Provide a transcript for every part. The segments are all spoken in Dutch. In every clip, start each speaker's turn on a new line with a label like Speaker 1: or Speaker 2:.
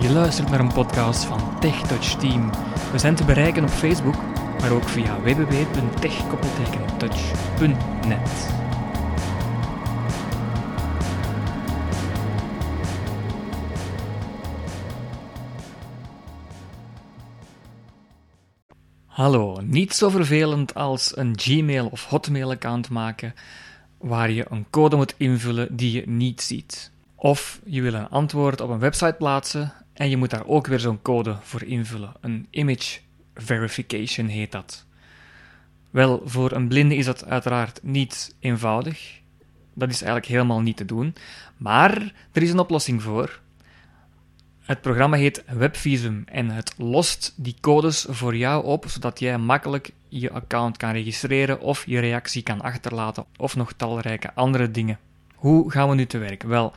Speaker 1: Je luistert naar een podcast van TechTouch Team. We zijn te bereiken op Facebook, maar ook via www.tech-touch.net. Hallo, niet zo vervelend als een Gmail of Hotmail-account maken waar je een code moet invullen die je niet ziet. Of je wil een antwoord op een website plaatsen en je moet daar ook weer zo'n code voor invullen. Een image verification heet dat. Wel, voor een blinde is dat uiteraard niet eenvoudig. Dat is eigenlijk helemaal niet te doen. Maar er is een oplossing voor. Het programma heet WebVisum en het lost die codes voor jou op, zodat jij makkelijk je account kan registreren of je reactie kan achterlaten of nog talrijke andere dingen. Hoe gaan we nu te werk? Wel,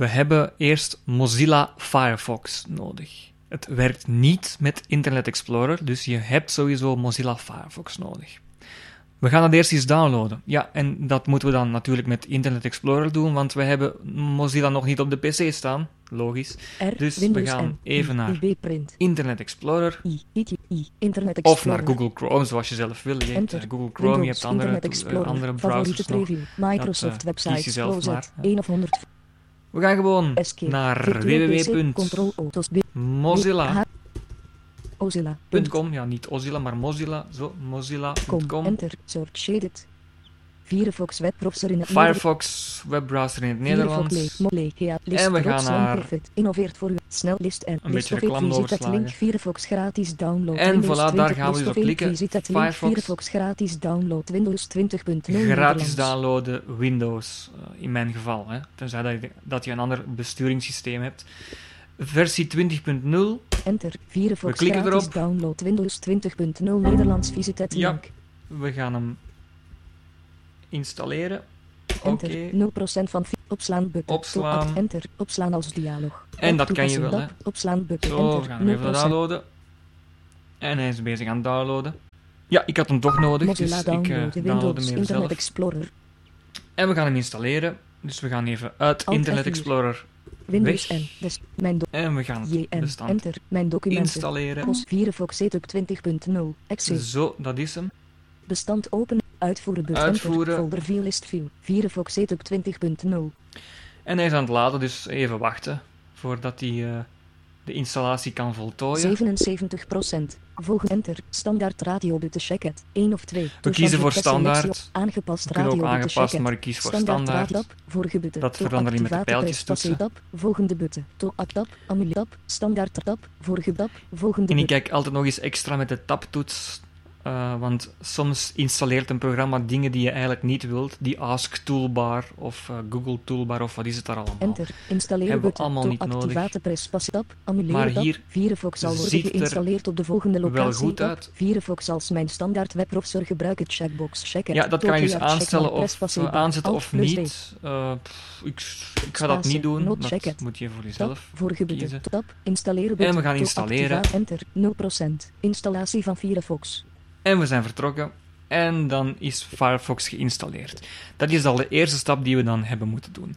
Speaker 1: we hebben eerst Mozilla Firefox nodig. Het werkt niet met Internet Explorer, dus je hebt sowieso Mozilla Firefox nodig. We gaan het eerst eens downloaden. Ja, en dat moeten we dan natuurlijk met Internet Explorer doen, want we hebben Mozilla nog niet op de PC staan. Logisch.
Speaker 2: R,
Speaker 1: Dus we gaan
Speaker 2: M,
Speaker 1: even naar
Speaker 2: print,
Speaker 1: Internet Explorer
Speaker 2: I, IT, I, Internet
Speaker 1: of
Speaker 2: Explorer.
Speaker 1: naar Google Chrome, zoals je zelf wil. Je hebt eh, Google Chrome, je hebt andere, eh, andere browsers nog.
Speaker 2: Microsoft
Speaker 1: Dat, eh,
Speaker 2: websites,
Speaker 1: kies zelf
Speaker 2: closet,
Speaker 1: maar, hè.
Speaker 2: 1 of 100,
Speaker 1: We gaan gewoon naar
Speaker 2: B,
Speaker 1: www.mozilla.com.
Speaker 2: Mozilla,
Speaker 1: Ja, niet Ozilla, maar Mozilla. Zo,
Speaker 2: com,
Speaker 1: mozilla.com.
Speaker 2: enter, search. Shaded, Firefox webbrowser in het
Speaker 1: Firefox webbrowser in het Nederlands. En we gaan naar-
Speaker 2: innoveert voor u, snel list en
Speaker 1: Een beetje reclame overslagen.
Speaker 2: Firefox gratis download,
Speaker 1: En voilà, daar
Speaker 2: 20
Speaker 1: gaan we dus op klikken. Firefox.
Speaker 2: Gratis download, Windows 20.0
Speaker 1: Gratis downloaden Windows, eh, in mijn geval. Hè. Tenzij dat je, dat je een ander besturingssysteem hebt. Versie 20.0.
Speaker 2: Enter. Firefox
Speaker 1: We klikken
Speaker 2: gratis
Speaker 1: erop.
Speaker 2: download Windows 20.0 Nederlands. Visit het
Speaker 1: Ja. We gaan hem installeren. Oké.
Speaker 2: Enter. 0% van opslaan button.
Speaker 1: Opslaan.
Speaker 2: Enter. Opslaan als dialoog.
Speaker 1: En dat kan je wel, hè.
Speaker 2: Opslaan button.
Speaker 1: Zo, we gaan even
Speaker 2: 0%.
Speaker 1: downloaden. En hij is bezig aan het downloaden. Ja, ik had hem toch nodig, dus ik eh,
Speaker 2: download.
Speaker 1: download
Speaker 2: Windows
Speaker 1: hem even
Speaker 2: Internet
Speaker 1: zelf.
Speaker 2: Explorer.
Speaker 1: En we gaan hem installeren. Dus we gaan even uit
Speaker 2: Alt
Speaker 1: Internet
Speaker 2: F4.
Speaker 1: Explorer
Speaker 2: Windows
Speaker 1: Weg.
Speaker 2: N. Dus mijn
Speaker 1: en we gaan het bestand
Speaker 2: Enter. Mijn documenten.
Speaker 1: installeren.
Speaker 2: Firefox Setup 20.0. Exe.
Speaker 1: Zo, dat is hem.
Speaker 2: Bestand openen. Uitvoeren button.
Speaker 1: Uitvoeren.
Speaker 2: Folder view list view. Firefox Setup 20.0.
Speaker 1: En hij is aan het laden, dus even wachten voordat hij eh, de installatie kan voltooien.
Speaker 2: 77%. Volgen enter. Standaard radio button check it. 1 of 2.
Speaker 1: We kiezen voor standaard.
Speaker 2: Aangepast
Speaker 1: We kunnen
Speaker 2: radio
Speaker 1: ook
Speaker 2: button
Speaker 1: aangepast, maar ik kies voor
Speaker 2: Standaard. Vorige button.
Speaker 1: Dat verandert niet met de pijltjes toetsen.
Speaker 2: Volgende button. To tab. Amulet tab. Standaard tab. Vorige tab. Volgende
Speaker 1: En ik kijk altijd nog eens extra met de tabtoets. Eh, want soms installeert een programma dingen die je eigenlijk niet wilt. Die Ask Toolbar of eh, Google Toolbar of wat is het daar allemaal.
Speaker 2: Enter. Installeren
Speaker 1: Hebben we allemaal niet nodig. Maar hier
Speaker 2: Firefox zal worden
Speaker 1: ziet het er
Speaker 2: geïnstalleerd op de volgende
Speaker 1: wel
Speaker 2: locatie.
Speaker 1: goed
Speaker 2: tab.
Speaker 1: uit.
Speaker 2: Firefox als mijn standaard webbrowser gebruiken checkbox check it.
Speaker 1: Ja, dat kan je dus aanstellen of aanzetten of niet. Eh, ik, ik ga dat niet doen. Dat moet je voor jezelf. kiezen.
Speaker 2: tab, installeren button.
Speaker 1: we gaan installeren.
Speaker 2: enter, 0%. Installatie van Firefox.
Speaker 1: En we zijn vertrokken. En dan is Firefox geïnstalleerd. Dat is al de eerste stap die we dan hebben moeten doen.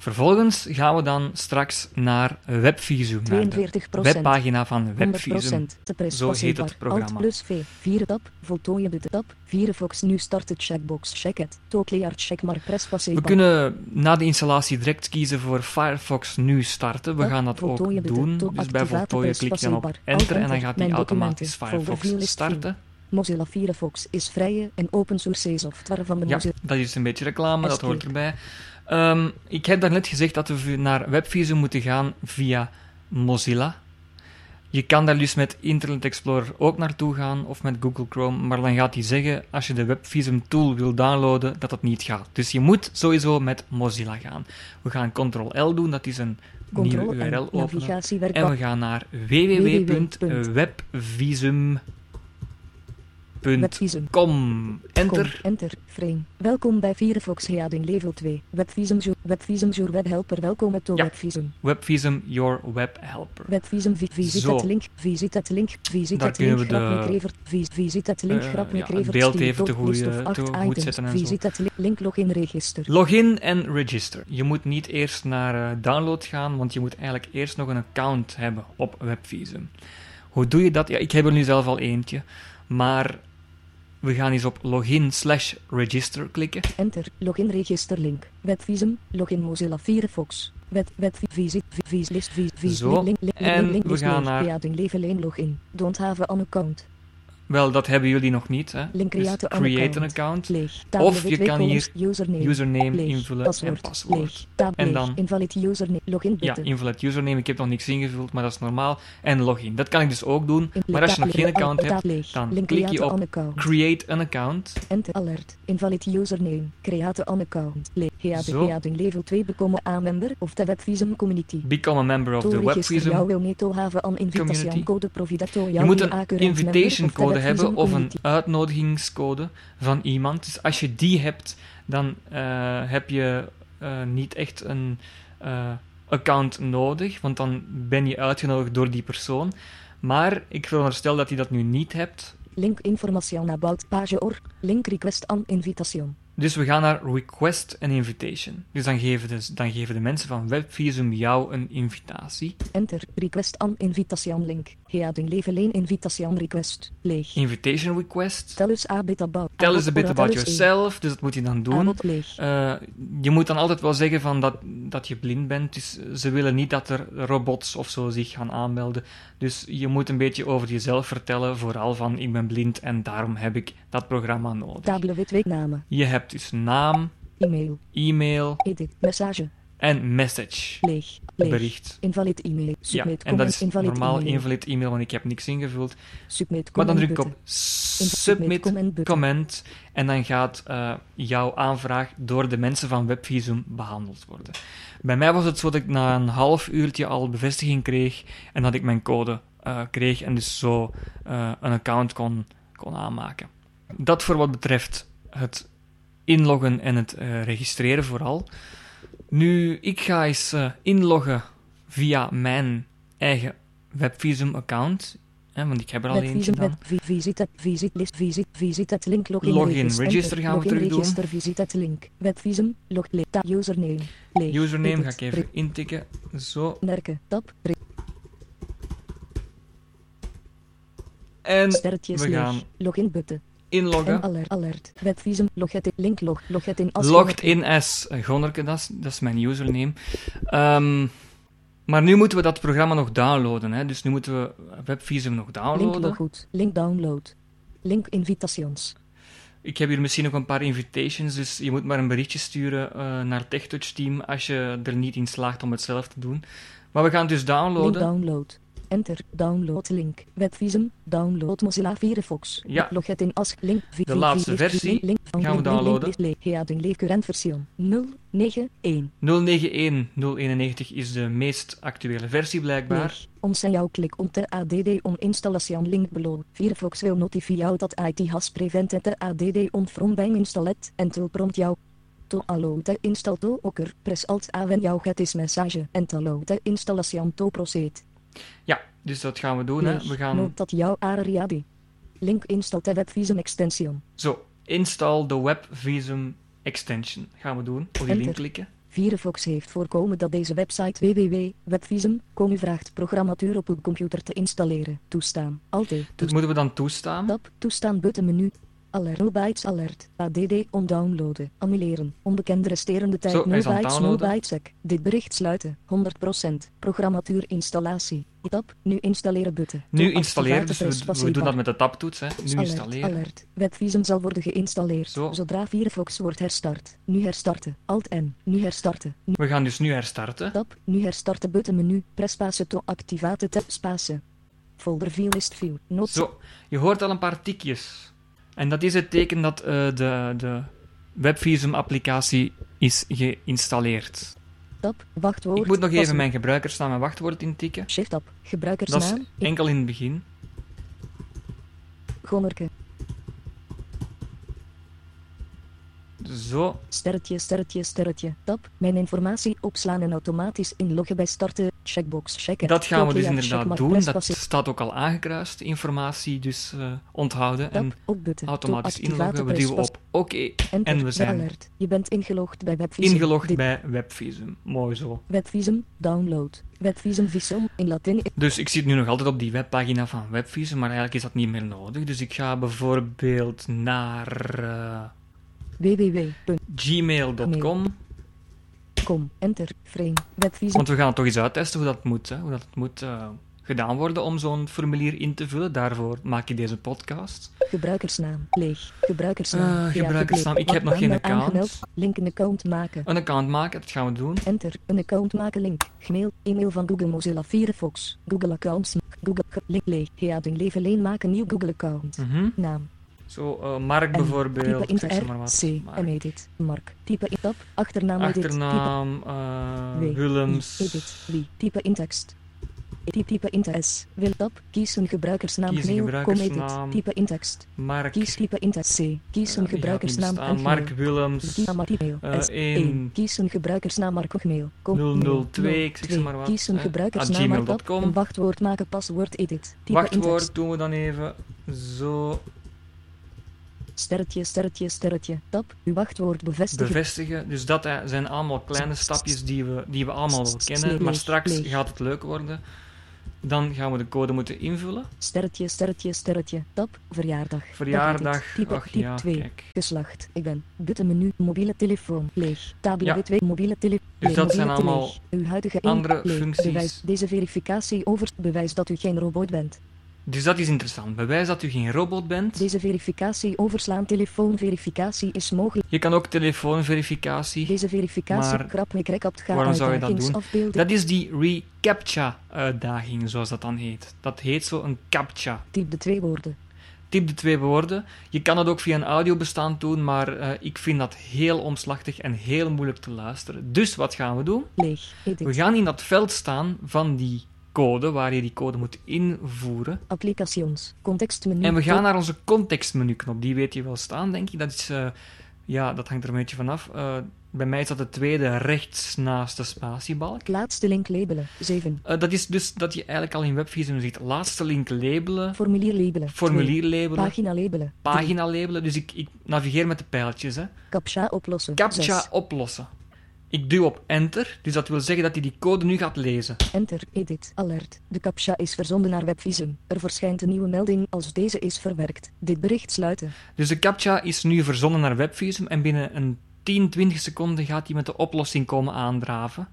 Speaker 1: Vervolgens gaan we dan straks naar WebVisum, naar de
Speaker 2: 42%.
Speaker 1: webpagina van
Speaker 2: 100%.
Speaker 1: WebVisum. Zo heet het programma.
Speaker 2: Plus V. 4 tab. Voltooien tab. Firefox nu starten checkbox check clear checkmark press
Speaker 1: We kunnen na de installatie direct kiezen voor Firefox nu starten. We gaan dat ook doen. Dus bij voltooien klik je dan op enter en dan gaat hij
Speaker 2: Mijn
Speaker 1: automatisch Firefox starten.
Speaker 2: Mozilla Firefox is vrije en open source software van de
Speaker 1: Ja,
Speaker 2: Mozilla.
Speaker 1: dat is een beetje reclame, dat hoort erbij. Ehm, ik heb daarnet gezegd dat we naar WebVisum moeten gaan via Mozilla. Je kan daar dus met Internet Explorer ook naartoe gaan, of met Google Chrome, maar dan gaat hij zeggen, als je de WebVisum tool wil downloaden, dat dat niet gaat. Dus je moet sowieso met Mozilla gaan. We gaan Ctrl-L doen, dat is een
Speaker 2: Control
Speaker 1: nieuwe URL openen. En we gaan naar
Speaker 2: www.
Speaker 1: www.webvisum.com.
Speaker 2: Webvisum.
Speaker 1: Enter.
Speaker 2: Kom, enter. Frame. Welkom bij Firefox Heading Level 2. Webvisum Jour. Webvisum Jour Webhelper. Welkom met de
Speaker 1: Ja.
Speaker 2: Webvisum.
Speaker 1: Webvisum Your Web Helper.
Speaker 2: Webvisum vi- visit
Speaker 1: Zo.
Speaker 2: het link. Visit het link. Visit het link.
Speaker 1: we de-
Speaker 2: Grap McRevert. Vis- Visit het link.
Speaker 1: Eh, ja, het beeld
Speaker 2: Steam
Speaker 1: even te
Speaker 2: top
Speaker 1: goed,
Speaker 2: list of
Speaker 1: te goed
Speaker 2: items.
Speaker 1: zetten en zo.
Speaker 2: Visit het li- link login register.
Speaker 1: Login en register. Je moet niet eerst naar eh, download gaan, want je moet eigenlijk eerst nog een account hebben op Webvisum. Hoe doe je dat? Ja, ik heb er nu zelf al eentje, maar we gaan eens op login slash register klikken.
Speaker 2: Enter. Login register link. Webvisum. Login Mozilla Firefox. Web, web, visit, vi- vis, list, vis, vis,
Speaker 1: Zo,
Speaker 2: link, link,
Speaker 1: en
Speaker 2: link, link,
Speaker 1: we
Speaker 2: list,
Speaker 1: gaan
Speaker 2: link,
Speaker 1: naar-
Speaker 2: Heading Level 1 login. Don't have an account.
Speaker 1: Wel, dat hebben jullie nog niet. Hè?
Speaker 2: Link
Speaker 1: Dus
Speaker 2: create an
Speaker 1: create
Speaker 2: account.
Speaker 1: an account,
Speaker 2: Leeg.
Speaker 1: Of je
Speaker 2: W2
Speaker 1: kan
Speaker 2: columns, username.
Speaker 1: username
Speaker 2: leeg.
Speaker 1: invullen
Speaker 2: paswoord.
Speaker 1: en paswoord. En dan-
Speaker 2: Invalid username. Login
Speaker 1: Ja, invalid username. Ik heb nog niks ingevuld, maar dat is normaal. En login. Dat kan ik dus ook doen. Maar als je nog geen account hebt, dan klik je op. Create an account.
Speaker 2: Enter alert. Invalid username. Create an account. Heading level 2 bekomen aan member of de Webvisum community.
Speaker 1: Become a member of the Webvisum. community. Je moet een invitation code hebben of een uitnodigingscode van iemand. Dus als je die hebt, dan eh, heb je eh, niet echt een eh, account nodig, want dan ben je uitgenodigd door die persoon. Maar ik veronderstel dat je dat nu niet hebt.
Speaker 2: Link information about page or. Link request an invitation.
Speaker 1: Dus we gaan naar Request an Invitation. Dus dan geven de, dan geven de mensen van Webvisum jou een invitatie.
Speaker 2: Enter. Request an invitation link. Heading level 1 invitation request. Leeg.
Speaker 1: Invitation Request.
Speaker 2: Tell us a bit about.
Speaker 1: Tell us a bit about yourself. Dus dat moet je dan doen. Eh, je moet dan altijd wel zeggen van dat, dat je blind bent. Dus ze willen niet dat er robots of zo zich gaan aanmelden. Dus je moet een beetje over jezelf vertellen. Vooral van ik ben blind en daarom heb ik dat programma nodig.
Speaker 2: Tabele wit namen.
Speaker 1: Je hebt dus naam,
Speaker 2: E-mail.
Speaker 1: e-mail
Speaker 2: Edit. Message.
Speaker 1: en message.
Speaker 2: Leeg. Leeg.
Speaker 1: Bericht.
Speaker 2: Invalid e-mail.
Speaker 1: Ja,
Speaker 2: Submit.
Speaker 1: en dat is
Speaker 2: invalid
Speaker 1: normaal
Speaker 2: e-mail.
Speaker 1: invalid e-mail, want ik heb niks ingevuld.
Speaker 2: Submit.
Speaker 1: Maar dan druk ik op submit
Speaker 2: comment
Speaker 1: en dan gaat eh, jouw aanvraag door de mensen van Webvisum behandeld worden. Bij mij was het zo dat ik na een half uurtje al bevestiging kreeg en dat ik mijn code eh, kreeg en dus zo eh, een account kon, kon aanmaken. Dat voor wat betreft het inloggen en het eh, registreren vooral. Nu, ik ga eens eh, inloggen via mijn eigen Webvisum-account, hè, want ik heb er al eentje dan.
Speaker 2: Web. vi- Visit. List. Visit. Visit. het link. Login.
Speaker 1: Login
Speaker 2: register.
Speaker 1: gaan we terug doen.
Speaker 2: Visit. het link. Webvisum. Log. Username.
Speaker 1: Username ga ik even intikken. Zo.
Speaker 2: Merken. Tab.
Speaker 1: En we gaan
Speaker 2: Login button. En
Speaker 1: inloggen.
Speaker 2: alert. Alert. Webvisum. Log het in. Link. Log. In. als
Speaker 1: Logged in as eh, Gonnerke, dat is, dat is mijn username. Ehm, maar nu moeten we dat programma nog downloaden. Hè? Dus nu moeten we Webvisum nog
Speaker 2: Link
Speaker 1: downloaden.
Speaker 2: loggoed. Link download. Link invitations.
Speaker 1: Ik heb hier misschien nog een paar invitations, dus je moet maar een berichtje sturen eh, naar TechTouch Team als je er niet in slaagt om het zelf te doen. Maar we gaan het dus
Speaker 2: Link
Speaker 1: downloaden.
Speaker 2: download. Enter. Download link. Webvisum. Download Mozilla Firefox.
Speaker 1: Ja.
Speaker 2: Log het in als link.
Speaker 1: De laatste versie
Speaker 2: link-
Speaker 1: gaan we downloaden.
Speaker 2: Heading leeg current version 091.
Speaker 1: 091.091 is de meest actuele versie blijkbaar.
Speaker 2: Ons en jouw klik om te ADD on installation link below. Firefox will notify you that IT has prevented the ADD on from being installed and will prompt jou to allow the install to occur. Press alt A when you get this message and allow the installation to proceed.
Speaker 1: Ja, dus dat gaan we doen. Hè. We gaan
Speaker 2: Note dat jouw area die. Link install the webvisum extension.
Speaker 1: Zo, install de WebVisum extension. Gaan we doen. Op die link
Speaker 2: Enter.
Speaker 1: klikken.
Speaker 2: Firefox heeft voorkomen dat deze website www.webvisum.com u vraagt programmatuur op uw computer te installeren. Toestaan. Altijd.
Speaker 1: Dat moeten we dan toestaan.
Speaker 2: Tab, toestaan button menu. Alert, 0 bytes alert, ADD on downloaden, annuleren, onbekende resterende tijd
Speaker 1: Zo, hij
Speaker 2: 0
Speaker 1: is aan het
Speaker 2: bytes, 0
Speaker 1: downloaden.
Speaker 2: bytes sec. Dit bericht sluiten, 100%, programmatuur installatie. Tab, nu installeren button.
Speaker 1: Nu installeren, dus we, doen dat met de tabtoets. Hè. Nu
Speaker 2: alert,
Speaker 1: installeren.
Speaker 2: Alert, webvisum zal worden geïnstalleerd,
Speaker 1: Zo.
Speaker 2: zodra Firefox wordt herstart. Nu herstarten, Alt-N, nu herstarten. Nu
Speaker 1: We gaan dus nu herstarten.
Speaker 2: Tab, nu herstarten button menu, press space to activate tab space. Folder view list view, not
Speaker 1: Zo, je hoort al een paar tikjes. En dat is het teken dat eh, de, de WebVisum-applicatie is geïnstalleerd.
Speaker 2: tab, wachtwoord.
Speaker 1: Ik moet nog even mijn gebruikersnaam en wachtwoord intikken.
Speaker 2: Shift tab,
Speaker 1: Dat is
Speaker 2: gebruikersnaam,
Speaker 1: enkel in het begin.
Speaker 2: Gonnerke.
Speaker 1: Zo.
Speaker 2: Sterretje, sterretje, sterretje. Tab. Mijn informatie opslaan en automatisch inloggen bij starten. Checkbox checken.
Speaker 1: Dat gaan we dus inderdaad doen. Dat staat ook al aangekruist. Informatie dus eh, onthouden en automatisch inloggen. We duwen op oké. En we zijn
Speaker 2: alert. Je bent ingelogd bij Webvisum.
Speaker 1: ingelogd bij Webvisum. Mooi zo.
Speaker 2: Webvisum. Download. Webvisum Visum in Latijn.
Speaker 1: Dus ik zit nu nog altijd op die webpagina van Webvisum, maar eigenlijk is dat niet meer nodig. Dus ik ga bijvoorbeeld naar eh,
Speaker 2: www.com.
Speaker 1: gmail.com.
Speaker 2: Enter. Frame. Webvisum.
Speaker 1: Want we gaan het toch eens uittesten hoe dat moet. Hè? Hoe dat moet eh, gedaan worden om zo'n formulier in te vullen. Daarvoor maak je deze podcast.
Speaker 2: Gebruikersnaam. Leeg. Gebruikersnaam. Ja,
Speaker 1: gebruikersnaam. Ik heb nog geen account.
Speaker 2: aangemeld. Link een account maken.
Speaker 1: Een account maken, dat gaan we doen.
Speaker 2: Enter. Een account maken link. Gmail. E-mail van Google Mozilla Firefox. Google accounts. Google link leeg. Ja, ding leven alleen maken nieuw Google account.
Speaker 1: Mhm.
Speaker 2: Naam.
Speaker 1: Zo, eh, Mark
Speaker 2: M.
Speaker 1: bijvoorbeeld.
Speaker 2: Type
Speaker 1: maar wat.
Speaker 2: C.
Speaker 1: Mark.
Speaker 2: En edit. Mark. Type in tab. Achternaam edit.
Speaker 1: Achternaam, eh,
Speaker 2: W.
Speaker 1: Willems.
Speaker 2: Edit. Wie. Type in tekst. Type, type in S. Wil tab. Kies een gebruikersnaam.
Speaker 1: Kies een gebruikersnaam.
Speaker 2: edit. Type in tekst.
Speaker 1: Mark.
Speaker 2: Kies type in C. Kies
Speaker 1: eh,
Speaker 2: een gebruikersnaam en
Speaker 1: Mark. Willems. Eh, één.
Speaker 2: 1. Kies een gebruikersnaam Marco Gmail. Kom,
Speaker 1: 002, ik zeg maar wat,
Speaker 2: Kies een gebruikersnaam. Een wachtwoord maken paswoord edit. Type.
Speaker 1: Wachtwoord doen we dan even. Zo
Speaker 2: Sterretje, sterretje, sterretje. Tab. Uw wachtwoord bevestigen.
Speaker 1: bevestigen. Dus dat zijn allemaal kleine stapjes die we, die we allemaal wel kennen. Maar straks gaat het leuk worden. Dan gaan we de code moeten invullen.
Speaker 2: Sterretje, sterretje, sterretje. Tab. Verjaardag.
Speaker 1: Verjaardag.
Speaker 2: Type,
Speaker 1: Ach
Speaker 2: type
Speaker 1: ja,
Speaker 2: 2.
Speaker 1: kijk.
Speaker 2: Geslacht. Ik ben. Button menu. Mobiele telefoon. Leeg. Tabula
Speaker 1: Ja.
Speaker 2: 2. Mobiele telefoon.
Speaker 1: Dus dat zijn allemaal
Speaker 2: Uw huidige
Speaker 1: andere functies.
Speaker 2: Bewijs. Deze verificatie over. Bewijs dat u geen robot bent.
Speaker 1: Dus dat is interessant. Bewijs dat u geen robot bent.
Speaker 2: Deze verificatie overslaan. Telefoonverificatie is mogelijk.
Speaker 1: Je kan ook telefoonverificatie.
Speaker 2: Deze verificatie.
Speaker 1: Maar waarom zou je dat doen? Dat is die reCAPTCHA-uitdaging, zoals dat dan heet. Dat heet zo een CAPTCHA.
Speaker 2: Typ de twee woorden.
Speaker 1: Typ de twee woorden. Je kan het ook via een audiobestand doen, maar eh, ik vind dat heel omslachtig en heel moeilijk te luisteren. Dus wat gaan we doen?
Speaker 2: Leeg. Edit.
Speaker 1: We gaan in dat veld staan van die code, waar je die code moet invoeren.
Speaker 2: Applications. Contextmenu.
Speaker 1: En we gaan naar onze contextmenu-knop. Die weet je wel staan, denk ik. Dat is... eh, ja, dat hangt er een beetje vanaf. Eh bij mij is dat de tweede rechts naast de spatiebalk.
Speaker 2: Laatste link labelen. 7.
Speaker 1: Eh, dat is dus dat je eigenlijk al in Webvisum ziet. Laatste link labelen,
Speaker 2: Formulier labelen.
Speaker 1: formulier
Speaker 2: 2.
Speaker 1: labelen,
Speaker 2: Pagina labelen.
Speaker 1: pagina labelen. Dus ik, ik navigeer met de pijltjes. Hè.
Speaker 2: 3. Captcha oplossen.
Speaker 1: CAPTCHA
Speaker 2: 6.
Speaker 1: oplossen. Ik duw op enter, dus dat wil zeggen dat hij die code nu gaat lezen.
Speaker 2: Enter. Edit. Alert. De captcha is verzonden naar Webvisum. Er verschijnt een nieuwe melding als deze is verwerkt. Dit bericht sluiten.
Speaker 1: Dus de CAPTCHA is nu verzonden naar Webvisum en binnen een 10, 20 seconden gaat hij met de oplossing komen aandraven.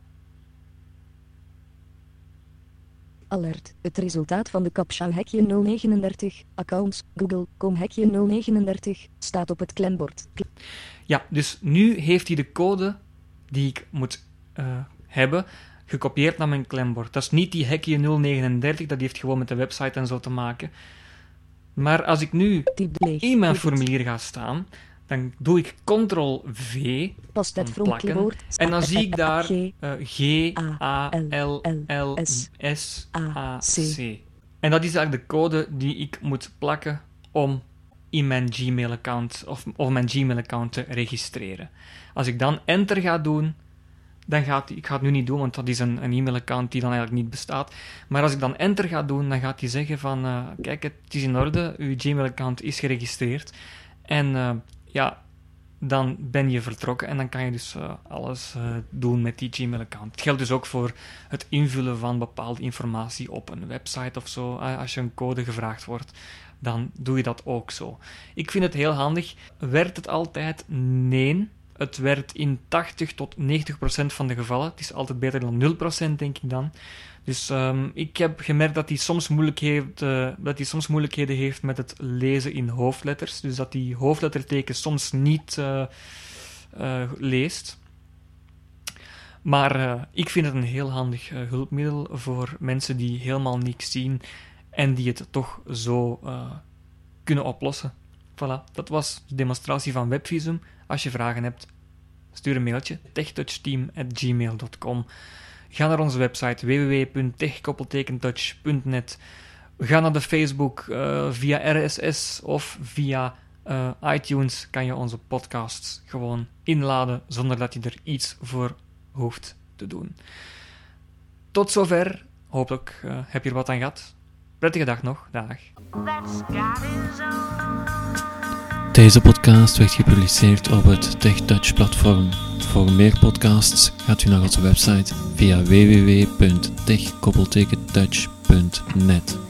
Speaker 2: Alert. Het resultaat van de captcha hekje 039. Accounts. Google.com hekje 039. Staat op het klembord. Kl-
Speaker 1: Ja, dus nu heeft hij de code die ik moet eh, hebben gekopieerd naar mijn klembord. Dat is niet die hekje 039, dat heeft gewoon met de website en zo te maken. Maar als ik nu in mijn formulier ga staan, dan doe ik ctrl-V plakken. en dan zie ik daar
Speaker 2: G.
Speaker 1: eh, G, A, L, L,
Speaker 2: S,
Speaker 1: S,
Speaker 2: A,
Speaker 1: A,
Speaker 2: C.
Speaker 1: C. En dat is eigenlijk de code die ik moet plakken om in mijn Gmail-account of, of mijn Gmail-account te registreren. Als ik dan enter ga doen, dan gaat ik ga het nu niet doen, want dat is een, een e-mailaccount die dan eigenlijk niet bestaat. Maar als ik dan enter ga doen, dan gaat hij zeggen van, eh, kijk, het is in orde, uw Gmail-account is geregistreerd. En eh, ja, dan ben je vertrokken en dan kan je dus eh, alles eh, doen met die Gmail-account. Het geldt dus ook voor het invullen van bepaalde informatie op een website of zo. Eh, als je een code gevraagd wordt, dan doe je dat ook zo. Ik vind het heel handig. Werkt het altijd? Nee. Het werkt in 80 tot 90 procent van de gevallen. Het is altijd beter dan 0 procent, denk ik dan. Dus ehm, ik heb gemerkt dat hij soms, moeilijkheden, eh, dat hij soms moeilijkheden heeft met het lezen in hoofdletters. Dus dat hij hoofdlettertekens soms niet eh, eh, leest. Maar ik vind het een heel handig hulpmiddel voor mensen die helemaal niks zien en die het toch zo kunnen oplossen. Voilà, dat was de demonstratie van Webvisum. Als je vragen hebt, stuur een mailtje techtouchteam.gmail.com. Ga naar onze website www.techkoppeltekentouch.net. Ga naar de Facebook eh, via RSS of via uh, iTunes kan je onze podcasts gewoon inladen zonder dat je er iets voor hoeft te doen. Tot zover. Hopelijk uh, heb je er wat aan gehad. Prettige dag nog. Dag.
Speaker 3: Deze podcast werd gepubliceerd op het TechTouch platform. Voor meer podcasts gaat u naar onze website via www.tech-touch.net.